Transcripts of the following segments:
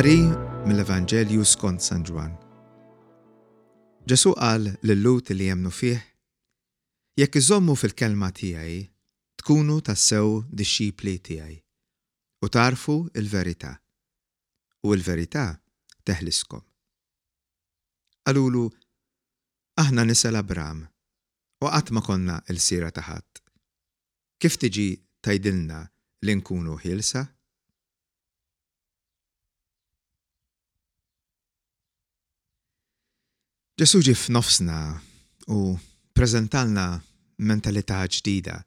Qari mill-Evanġelju skont San Ġwan. Ġesu qal lill-lut li jemnu fih, jekk iżommu fil-kelma tiegħi, tkunu tassew dixxipli tiegħi u tarfu il-verità, u l-verità teħliskom. Qalulu, Aħna nisel Abram, u qatt ma konna lsiera ta' ħadd. Kif tiġi tgħidilna li nkunu ħielsa? Ġesù ġie f'nofsna u preżentalna mentalità ġdida.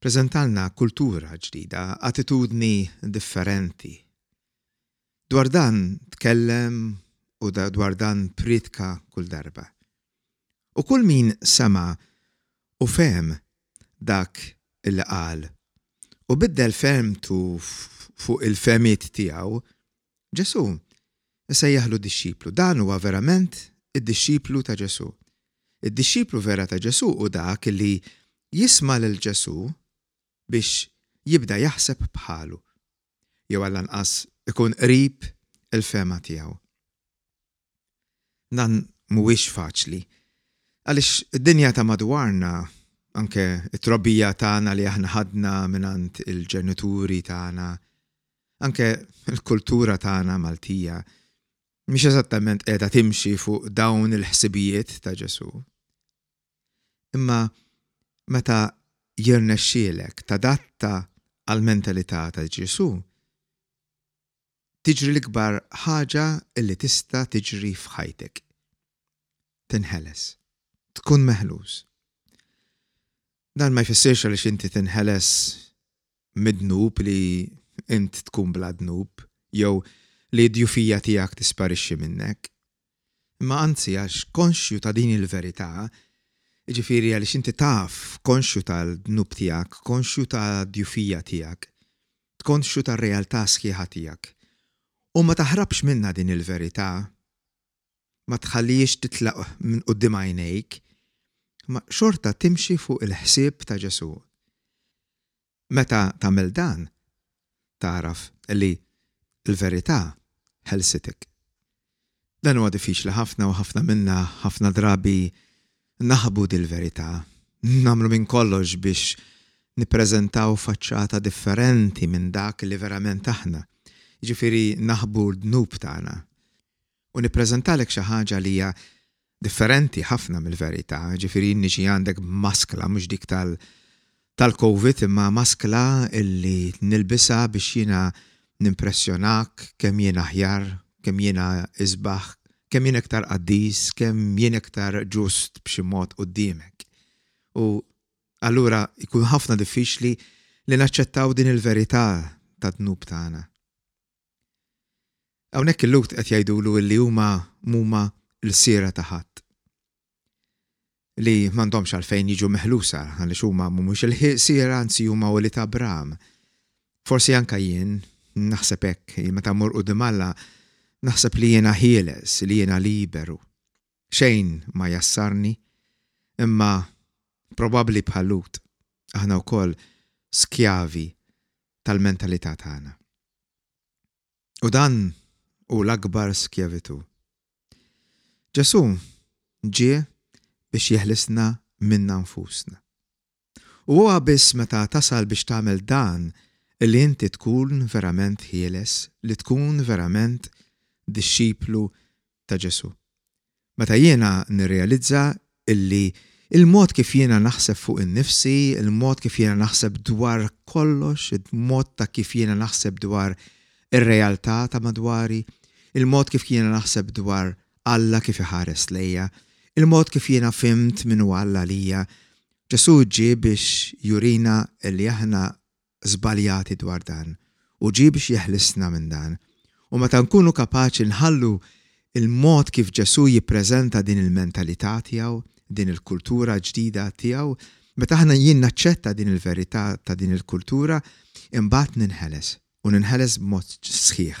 Preżentalna kultura ġdida, attitudni differenti. Dwar dan tkellem u dwar dan prietka kull darba. U kull min sema' u fehem dak li qal u biddel fehmtu fuq il-fehmiet tiegħu, Ġesù sejjaħlu dixxiplu. Dan huwa verament id-dixxiplu ta' Ġesù. Id-dixxiplu vera ta' Ġesù hu dak li jisma' lil Ġesù biex jibda jaħseb bħalu, jew għallanqas ikun qrib il-fehma tiegħu. Dan mhuwiex faċli, għaliex id-dinja ta' madwarna, anke t-trobbija tagħna li aħna ħadna mingħand il-ġenituri tagħna, anke l-kultura tagħna Maltija, mhix eżattament qiegħda timxi fuq dawn il-ħsibijiet ta' Ġesù. Imma meta jirnexxielek tadatta għall-mentalità ta' Ġesù, tiġri l-ikbar ħaġa li tista' tiġri f'ħajtek. Tinħeles. Tkun meħluż. Dan ma jfissirx għaliex inti tinħeles mid-dnub li int tkun bla dnub jew li d-djufija tiegħek tisparixxi minnek. Imma anzi għax konxju ta' din il-verità, jiġifieri għaliex inti taf, konxju tal-dnub tiegħek, konxju tad-djufija tiegħek, konxju tar-realtà sħiħa tiegħek, u ma taħrabx minnha din il-verità, ma tħallihiex titlaq minn quddiem għajnejk, imma xorta timxi fuq il-ħsieb ta' Ġesù. Meta tagħmel dan, tagħraf li l-verità ħelsitek. Dan huwa diffiċli ħafna u ħafna minna ħafna drabi naħbu dil-verità, nagħmlu minn kollox biex nippreżentaw faċċata differenti minn dak li verament aħna, jiġifieri naħbu d-dnub tagħna. u nippreżentalek xi ħaġa li hija differenti ħafna mill-verità, ġifieri jien niġi għandek b'maskla mhux dik tal- tal-Covid imma maskla illi nilbisha biex jiena nimpressjonak kemm jien aħjar, kemm jiena isbaħ, kemm jien iktar qaddis, kemm jien iktar ġust b'xi mod quddiemek. U allura jkun ħafna diffiċli li naċċettaw din il-verità tad-dnub tagħna. Hawnhekk il-Lhud qed jgħidulu li huma mhuma l-siera ta' ħadd li m'għandhomx għalfejn jiġu meħlusa għaliex huma mhumiex il-ħsiera anzi huma u li ta' Abraham. Forsi anka jien naħseb hekk meta mmur qudiem Alla naħseb li jiena ħieles, li jiena liberu. Xejn ma jassarni, imma probabbli bħal-Lhud aħna wkoll skjavi tal-mentalità tagħna. U dan hu l-akbar skjavitu. Ġesu ġie biex jeħlisna minna nfusna. U huwa biss meta tasal biex tagħmel dan li inti tkun verament ħieles, li tkun verament dixxiplu ta' Ġesù. Meta jiena nirrealizza illi il-mod kif jiena naħseb fuq innifsi, il-mod kif jiena naħseb dwar kollox, il-mod ta' kif jiena naħseb dwar ir-realtà ta' madwari, il-mod kif jiena naħseb dwar Alla kif iħares lejja, il-mod kif jiena fimt minn Alla lija, Ġesù ġie biex jurina li aħna żbaljati dwar dan u ġie biex jeħlisna minn dan. U meta nkunu kapaċi nħallu l-mod kif Ġesù jippreżenta din il-mentalità tiegħu, din il-kultura ġdida tiegħu, meta aħna jien naċċetta din il-verità ta' din il-kultura, imbagħad ninħeles, u ninħeles b'mod sħiħ.